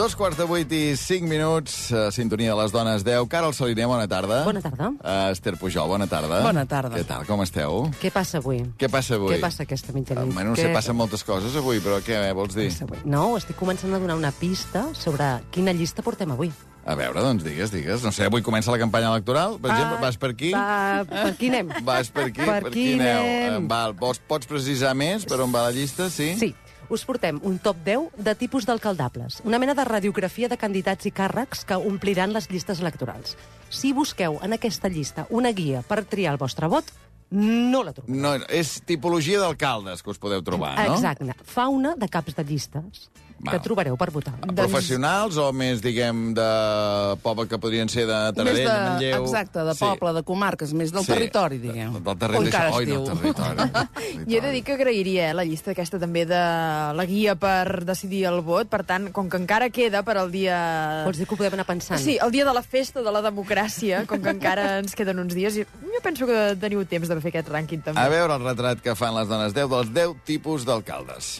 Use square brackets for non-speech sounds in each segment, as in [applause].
Dos quarts de vuit i cinc minuts, a sintonia de les dones 10. Carol Saliner, bona tarda. Bona tarda. Uh, Esther Pujol, bona tarda. Bona tarda. Què tal, com esteu? Què passa avui? Què passa avui? Què passa aquesta mitjanit? Uh, bueno, no sé, Què passen moltes coses avui, però què eh, vols dir? No, estic començant a donar una pista sobre quina llista portem avui. A veure, doncs digues, digues. No sé, avui comença la campanya electoral, per exemple, vas per aquí? Va, per aquí anem. Vas per aquí? Per aquí aneu? anem. Eh, Val, pots, pots precisar més per on va la llista, sí? Sí, us portem un top 10 de tipus d'alcaldables. Una mena de radiografia de candidats i càrrecs que ompliran les llistes electorals. Si busqueu en aquesta llista una guia per triar el vostre vot, no la trobareu. No, és tipologia d'alcaldes que us podeu trobar, no? Exacte. Fauna de caps de llistes Val. que trobareu per votar. Professionals o més, diguem, de poble que podrien ser de Taradell, de, de Manlleu... exacte, de poble, de comarques, més del Sí. territori, diguem. Del territori, això. Oi, del diu. [laughs] territori. Jo he de dir que agrairia eh, la llista aquesta també de la guia per decidir el vot. Per tant, com que encara queda per al dia... Vols dir que ho podem anar pensant? Sí, el dia de la festa de la democràcia, com que encara ens queden uns dies, i jo penso que teniu temps de fer aquest rànquing també. A veure el retrat que fan les dones 10 dels 10 tipus d'alcaldes.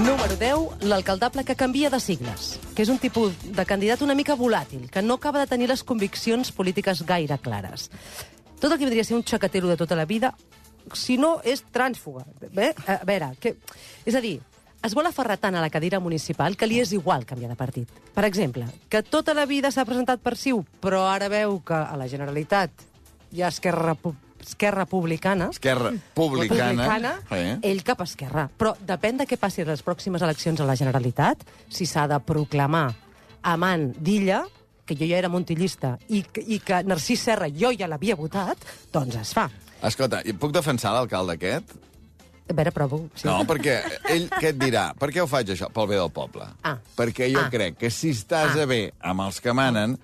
Número 10, l'alcaldable que canvia de sigles, que és un tipus de candidat una mica volàtil, que no acaba de tenir les conviccions polítiques gaire clares. Tot el que vindria a ser un xacatero de tota la vida, si no és trànsfuga. Bé, a veure, que... és a dir, es vol aferrar tant a la cadira municipal que li és igual canviar de partit. Per exemple, que tota la vida s'ha presentat per Ciu, però ara veu que a la Generalitat hi ha Esquerra, Repu Esquerra Republicana, Esquerra Publicana. republicana, Eh? ell cap a Esquerra. Però depèn de què passi a les pròximes eleccions a la Generalitat, si s'ha de proclamar amant d'Illa, que jo ja era montillista, i, i que Narcís Serra jo ja l'havia votat, doncs es fa. Escolta, i puc defensar l'alcalde aquest? A veure, provo. Sí. No, perquè ell què et dirà? Per què ho faig, això? Pel bé del poble. Ah. Perquè jo Ah. crec que si estàs Ah. a bé amb els que manen,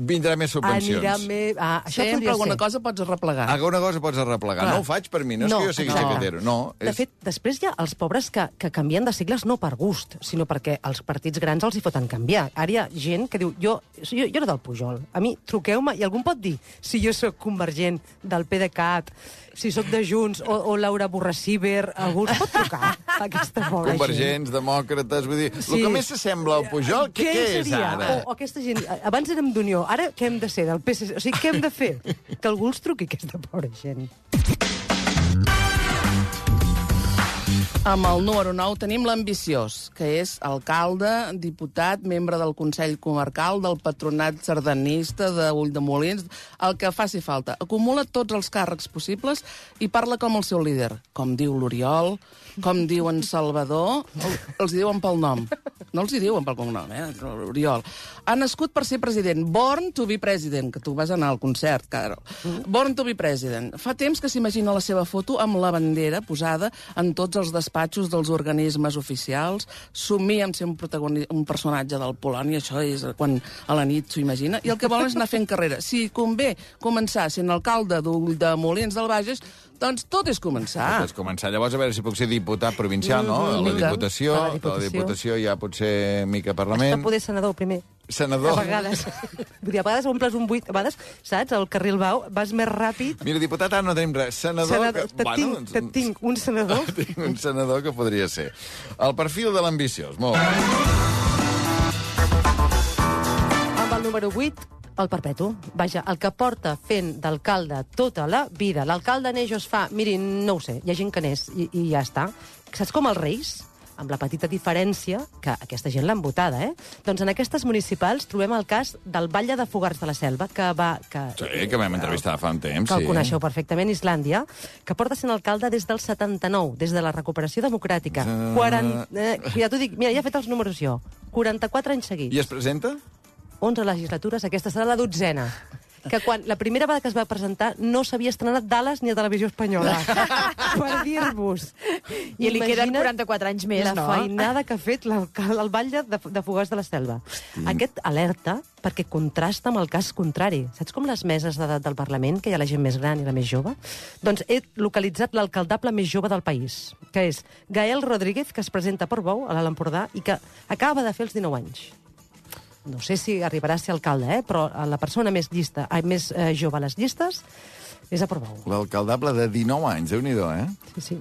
vindrà més subvencions. Anirà més... Ah, això Sempre podria alguna ser. cosa pots arreplegar. Alguna cosa pots arreplegar. Clar. No ho faig per mi, no, és que jo sigui. No, De és... fet, després hi ha els pobres que, que canvien de sigles no per gust, sinó perquè els partits grans els hi foten canviar. Ara hi ha gent que diu, jo, jo, jo era del Pujol, a mi truqueu-me, i algú pot dir si jo sóc convergent del PDeCAT, si sóc de Junts, o, o Laura Borracíber, algú ens pot trucar a aquesta pobra gent. Convergents, demòcrates, vull dir... Sí. El que més s'assembla al Pujol, què, què és seria? ara? O, o aquesta gent, abans érem d'Unió, ara què hem de ser, del PSC? O sigui, què hem de fer? [laughs] Que algú els truqui, aquesta pobra gent. Amb el número 9 tenim l'ambiciós, que és alcalde, diputat, membre del Consell Comarcal, del Patronat Sardanista, de Ulldemolins, el que faci falta. Acumula tots els càrrecs possibles i parla com el seu líder. Com diu l'Oriol, com diu en Salvador, el- els diuen pel nom. No els hi diuen pel cognom, eh? Oriol. Ha nascut per ser president. Born to be president, que tu vas anar al concert, Carol. Born to be president. Fa temps que s'imagina la seva foto amb la bandera posada en tots els despatxos dels organismes oficials. Somia en ser un, protagoni- un personatge del Polònia, això és quan a la nit s'ho imagina. I el que vol és anar fent carrera. Si convé començar sent alcalde d'Ull de Molins del Bages, doncs tot és començar. Pots començar llavors a veure si puc ser diputat provincial, no? A la Mica. Diputació, A la a la Diputació. Diputació ja pot ser mica Has de Parlament. poder senador primer. Senador. A vegades. Vull dir, a vegades omples un buit, a vegades, saps, al carril bau, vas més ràpid. Mira, diputat, ara no tenim res. Senador... Senador, que... te, tinc, doncs- te tinc un senador. [laughs] Tinc un senador que podria ser. El perfil de l'ambiciós, molt bé. Amb el número 8, el perpetu. Vaja, el que porta fent d'alcalde tota la vida. L'alcalde neix o es fa... Miri, no ho sé, hi ha gent que n'és i, i ja està. Saps com els reis? Amb la petita diferència que aquesta gent l'han votada, eh? Doncs en aquestes municipals trobem el cas del Batlle de Fogars de la Selva, que va... Que, Sí, que vam entrevistar fa un temps, que el sí. coneixeu perfectament, Islàndia, que porta sent alcalde des del 79, des de la recuperació democràtica. Uh. 40, eh, ja t'ho dic, mira, ja he fet els números jo. 44 anys seguits. I es presenta? 11 legislatures, aquesta serà la dotzena. Que quan la primera vegada que es va presentar no s'havia estrenat Dallas ni a Televisió Espanyola. [laughs] per dir-vos. I li queden Imagina't 44 anys més, la no? feinada que ha fet l'alcalde el batlle de, de Fogars de la Selva. Aquest alerta perquè contrasta amb el cas contrari. Saps com les meses d'edat del Parlament, que hi ha la gent més gran i la més jove? Doncs he localitzat l'alcaldable més jove del país, que és Gael Rodríguez, que es presenta per Bou, a l'Alt Empordà, i que acaba de fer els 19 anys no sé si arribarà a ser alcalde, eh? però la persona més llista, ai, més eh, jove a les llistes és a Portbou. L'alcaldable de 19 anys, déu nhi eh? Sí, sí.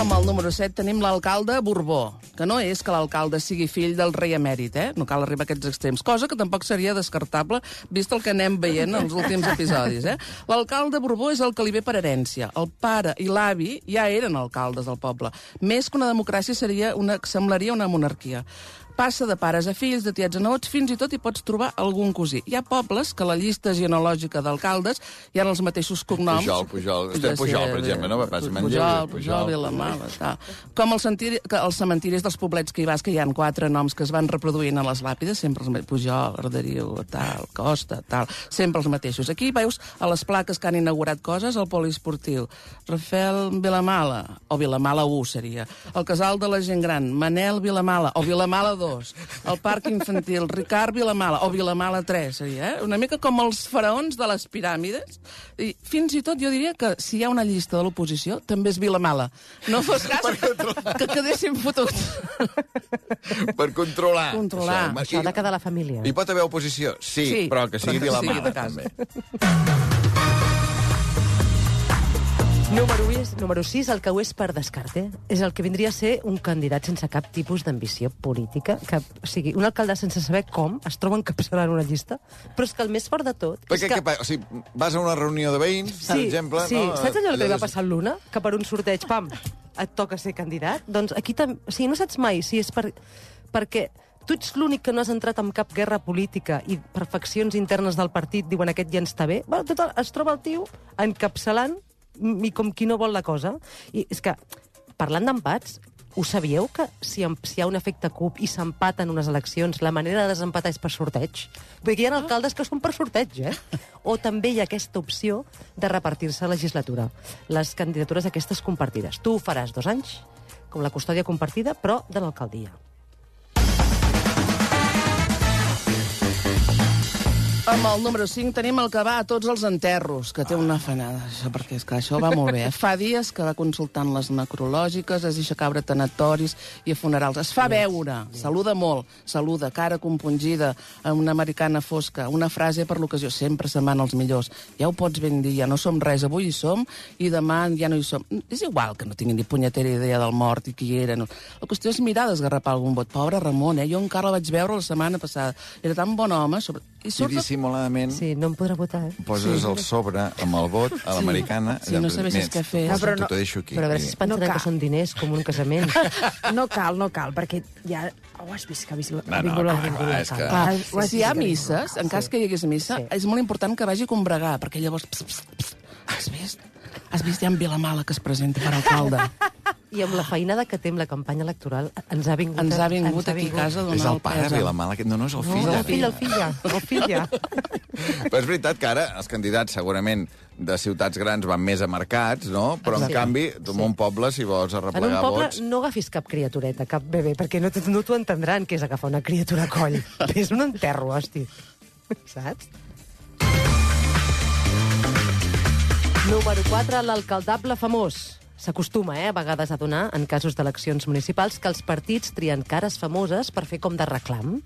Amb el número 7 tenim l'alcalde Borbó, que no és que l'alcalde sigui fill del rei emèrit, eh? No cal arribar a aquests extrems, cosa que tampoc seria descartable vist el que anem veient en els últims episodis, eh? L'alcalde Borbó és el que li ve per herència. El pare i l'avi ja eren alcaldes del poble. Més que una democràcia seria una, semblaria una monarquia passa de pares a fills, de tiets a nebots, fins i tot hi pots trobar algun cosí. Hi ha pobles que la llista genealògica d'alcaldes hi ha els mateixos cognoms. Pujol, Pujol. Estem Pujol, per exemple, no? Pujol, Pujol, Pujol, Vilamala, tal. Com els, sentiri, que els cementiris dels poblets que hi vas, que hi han quatre noms que es van reproduint a les làpides, sempre els mateixos. Pujol, Arderiu, tal, Costa, tal, sempre els mateixos. Aquí veus a les plaques que han inaugurat coses, el poliesportiu, Rafael Vilamala, o Vilamala 1 seria, el casal de la gent gran, Manel Vilamala, o Vilamala 2, el parc infantil, Ricard Vilamala, o Vilamala 3, seria, eh? Una mica com els faraons de les piràmides. I fins i tot jo diria que si hi ha una llista de l'oposició, també és Vilamala. No fos cas que quedéssim fotuts. Per controlar. Controlar. Això, Això ha de quedar la família. Hi pot haver oposició? Sí, Sí, però que sigui però que sigui Vilamala, de casa. també. Número, 6, número 6, el que ho és per descarte. És el que vindria a ser un candidat sense cap tipus d'ambició política. Que, o sigui, un alcalde sense saber com es troba encapçalant una llista. Però és que el més fort de tot... Perquè, és que... pa- o sigui, vas a una reunió de veïns, per exemple... sí. no? Saps allò que li va passar Luna? Que per un sorteig, pam, et toca ser candidat? Doncs aquí també... O sigui, no saps mai si és per... perquè tu ets l'únic que no has entrat en cap guerra política i per faccions internes del partit diuen aquest ja ens està bé. Bueno, total, es troba el tio encapçalant i com qui no vol la cosa. I és que, parlant d'empats, ho sabíeu que si, si hi ha un efecte CUP i s'empaten unes eleccions, la manera de desempatar és per sorteig? Vull dir hi ha alcaldes que són per sorteig, eh? O també hi ha aquesta opció de repartir-se la legislatura. Les candidatures aquestes compartides. Tu ho faràs dos anys, com la custòdia compartida, però de l'alcaldia. Amb el número 5 tenim el que va a tots els enterros, que té una fanada, això, perquè és que això va molt bé. eh? Fa dies que va consultant les necrològiques, es deixa cabre tanatoris i a funerals. Es fa veure, saluda molt, saluda, cara compungida, amb una americana fosca, una frase per l'ocasió, sempre se'n van els millors. Ja ho pots ben dir, ja no som res, avui hi som i demà ja no hi som. És igual que no tinguin ni punyetera idea del mort i qui era. No. La qüestió és mirar d'esgarrapar algun vot. Pobre Ramon, eh? Jo encara el vaig veure la setmana passada. Era tan bon home. Sobre... I I dissimuladament Sí, no em podrà votar, eh? poses el sobre amb el vot a l'americana. Sí, no sabessis què fer. Ah, però no- t'ho deixo aquí. Però a veure si es pensaran No que són diners, com un casament. [laughs] No cal, no cal, perquè ja... Ho has vist que ha vist... No, ha no, la- clar, clar, és que- Clar, ho has Si hi ha misses, en cas que hi hagués missa, Sí. és molt important que vagi a combregar, perquè llavors... Pss, pss, pss, has vist? Has vist ja en Vilamala que es presenta per alcalde? [laughs] I amb la feinada que té amb la campanya electoral, ens ha vingut... Ens ha vingut aquí a casa a És el pare, pes. Vilamala, aquest no, no és el No, fill. el ara. fill, el fill ja. El fill ja. [laughs] Però és veritat que ara els candidats segurament de ciutats grans van més a mercats, no? Però, en Sí. canvi, tu en un poble, si vols En un arreplegar poble vots... no agafis cap criatureta, cap bebè, perquè no, no t'ho entendran que és agafar una criatura a coll. [laughs] és un enterro, hosti. Saps? Número 4, l'alcaldable famós. S'acostuma, eh, a vegades a donar, en casos d'eleccions municipals, que els partits trien cares famoses per fer com de reclam.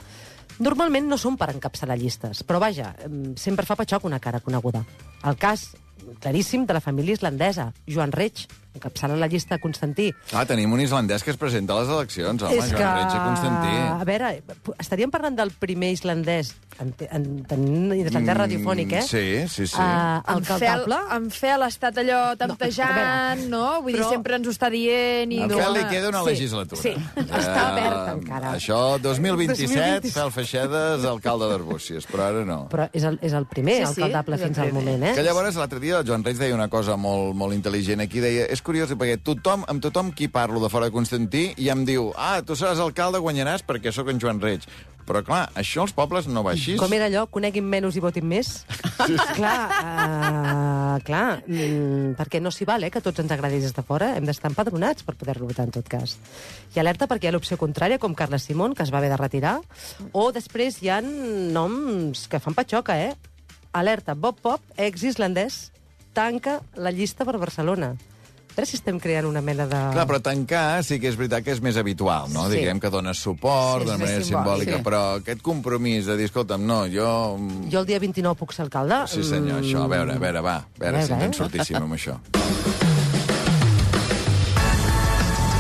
Normalment no són per encapçalar llistes, però vaja, em, sempre fa patxoc una cara coneguda. El cas claríssim de la família islandesa, Joan Reig, encapçala la llista de Constantí. Ah, tenim un islandès que es presenta a les eleccions, home, és Joan que... Reig i Constantí. A veure, estaríem parlant del primer islandès en, en tenint islandès radiofònic, eh? Mm, Sí, sí, sí. Uh, En fel, en fel estat allò temptejant, no? Vull dir, Però- sempre ens ho està dient... I A no, Fel li queda una sí, legislatura. sí. Està Eh, obert encara. Això, 2027, 2027. Fel Feixedes, alcalde d'Arbúcies, però ara no. Però és el, és el primer Sí, sí, alcaldable el fins al moment, eh? Que llavors, l'altre dia, el Joan Reig deia una cosa molt, molt intel·ligent aquí, deia, és curiós, perquè tothom, amb tothom qui parlo de fora de Constantí i em diu, ah, tu seràs alcalde, guanyaràs perquè sóc en Joan Reig. Però, clar, això als pobles no va així. Com era allò, coneguin menys i votin més? clar, uh, clar, mm, perquè no s'hi val, eh, que tots ens agradis des de fora, hem d'estar empadronats per poder-lo votar en tot cas. I alerta perquè hi ha l'opció contrària, com Carles Simón, que es va haver de retirar, o després hi ha noms que fan patxoca, eh? Alerta, Bob Pop, ex-islandès, tanca la llista per Barcelona. A veure si estem creant una mena de... Clar, però tancar sí que és veritat que és més habitual, no? Sí. Diguem que dones suport Sí, de és manera simbòlica, sí. però aquest compromís de dir, escolta'm, no, jo... Jo el dia 29 puc ser alcalde? Sí, senyor, això, a veure, a veure, va, a veure, A si veure, ens en eh? sortíssim amb això. [laughs]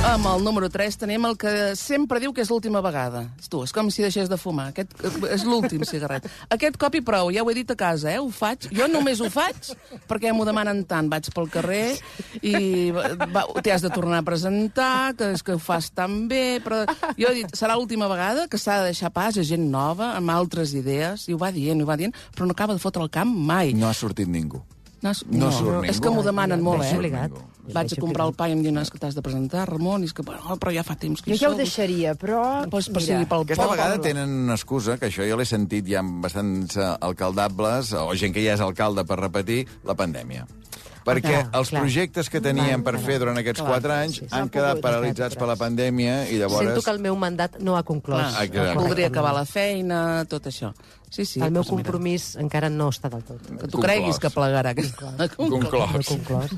Amb el número 3 tenim el que sempre diu que és l'última vegada. Tu, és com si deixés de fumar. Aquest és l'últim [laughs] cigarret. Aquest cop i prou, ja ho he dit a casa, eh? Ho faig. Jo només ho faig perquè m'ho demanen tant. Vaig pel carrer i t'hi has de tornar a presentar, que és que ho fas tan bé, però jo he dit, serà l'última vegada que s'ha de deixar pas a gent nova, amb altres idees, i ho va dient, ho va dient, però no acaba de fotre el camp mai. No ha sortit ningú. No, No surt ningú. És que m'ho demanen No, molt, no, eh? és obligat. Vaig a comprar el pa i em diuen "És que t'has de presentar, Ramon, i és que, bueno, però ja fa temps que Jo hi ja ho deixaria, però... Pues, per mira, pel Aquesta poble. vegada tenen una excusa, que això jo l'he sentit ja amb bastants eh, alcaldables, o gent que ja és alcalde per repetir, la pandèmia. Perquè Clar, els clar. projectes que teníem per Clar, fer durant aquests clar, quatre anys sí, sí. han No quedat paralitzats per la pandèmia i llavors... Sento que el meu mandat no ha conclòs. Clar, Ah, exacte. voldria acabar la feina, tot això. Sí, sí. el meu doncs mira, compromís encara no està del tot. Que tu creguis que plegarà. Que... No [laughs] Conclòs. conclòs.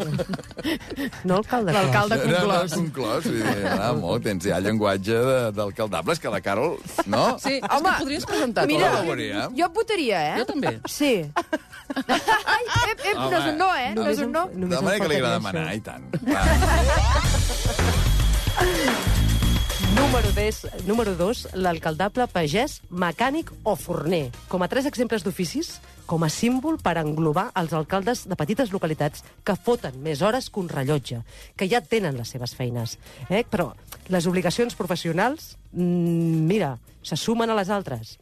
No alcalde. L'alcalde No, no, conclòs. conclòs. Dir, ah, molt, tens ja llenguatge de- d'alcaldables, que la Carol... No? Sí, és Home, que podries presentar Mira, jo et votaria, eh? Jo també. Sí. Ai, ep, ep, no és un no, eh? No és un no. De manera que li agrada demanar, i tant. Número 2, número 2 l'alcaldable pagès, mecànic o forner. Com a tres exemples d'oficis, com a símbol per englobar els alcaldes de petites localitats que foten més hores que un rellotge, que ja tenen les seves feines. Eh? Però les obligacions professionals, mm, mira, se sumen a les altres.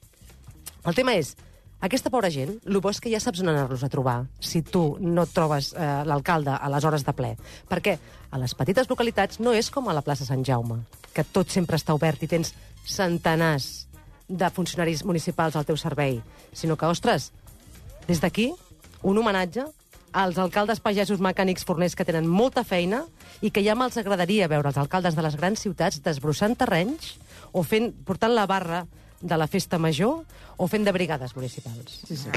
El tema és, aquesta pobra gent, el bo és que ja saps on anar-los a trobar si tu no trobes eh, l'alcalde a les hores de ple. Perquè a les petites localitats no és com a la plaça Sant Jaume, que tot sempre està obert i tens centenars de funcionaris municipals al teu servei, sinó que, ostres, des d'aquí, un homenatge als alcaldes pagesos mecànics forners que tenen molta feina i que ja me'ls agradaria veure els alcaldes de les grans ciutats desbrossant terrenys o fent, portant la barra de la festa major o fent de brigades municipals. Sí, sí.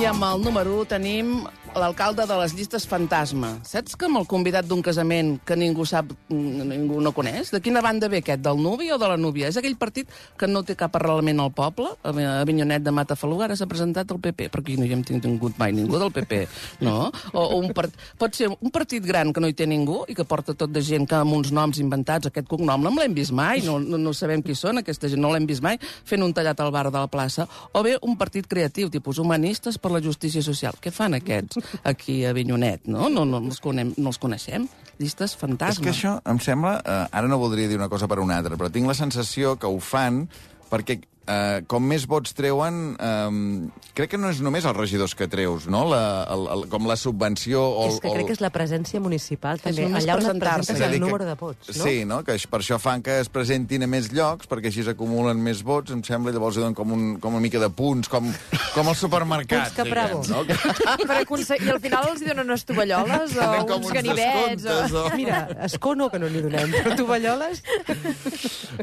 I amb el número 1 tenim l'alcalde de les llistes fantasma. Saps que amb el convidat d'un casament que ningú sap, ningú no coneix? De quina banda ve aquest? Del nuvi o de la núvia? És aquell partit que no té cap arrelament al poble? A Avinyonet de Matafaluga ara s'ha presentat el PP, però no hi hem tingut mai ningú del PP, no? O, o un part... Pot ser un partit gran que no hi té ningú i que porta tot de gent que amb uns noms inventats, aquest cognom no l'hem vist mai, no, no, no sabem qui són, aquesta gent no l'hem vist mai, fent un tallat al bar de la plaça. O bé un partit creatiu, tipus humanistes per la justícia social. Què fan aquests aquí a Avinyonet, no? No, no, els, conem, no els coneixem. Llistes fantasma. És que això em sembla... Eh, ara no voldria dir una cosa per una altra, però tinc la sensació que ho fan perquè eh, com més vots treuen, eh, crec que no és només els regidors que treus, no? La, el, el, com la subvenció... O, és que crec que és la presència municipal, també, només allà on et presentes És el número de vots, no? Sí, no? que per això fan que es presentin a més llocs, perquè així s'acumulen més vots, em sembla, i llavors donen com, un, com una mica de punts, com, com al supermercat. Punts que bravo. no? Que [laughs] Per aconseguir... I al final els donen unes tovalloles o uns uns ganivets. O... o... [laughs] Mira, escono que no n'hi donem, però tovalloles...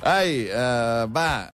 Ai, uh, va,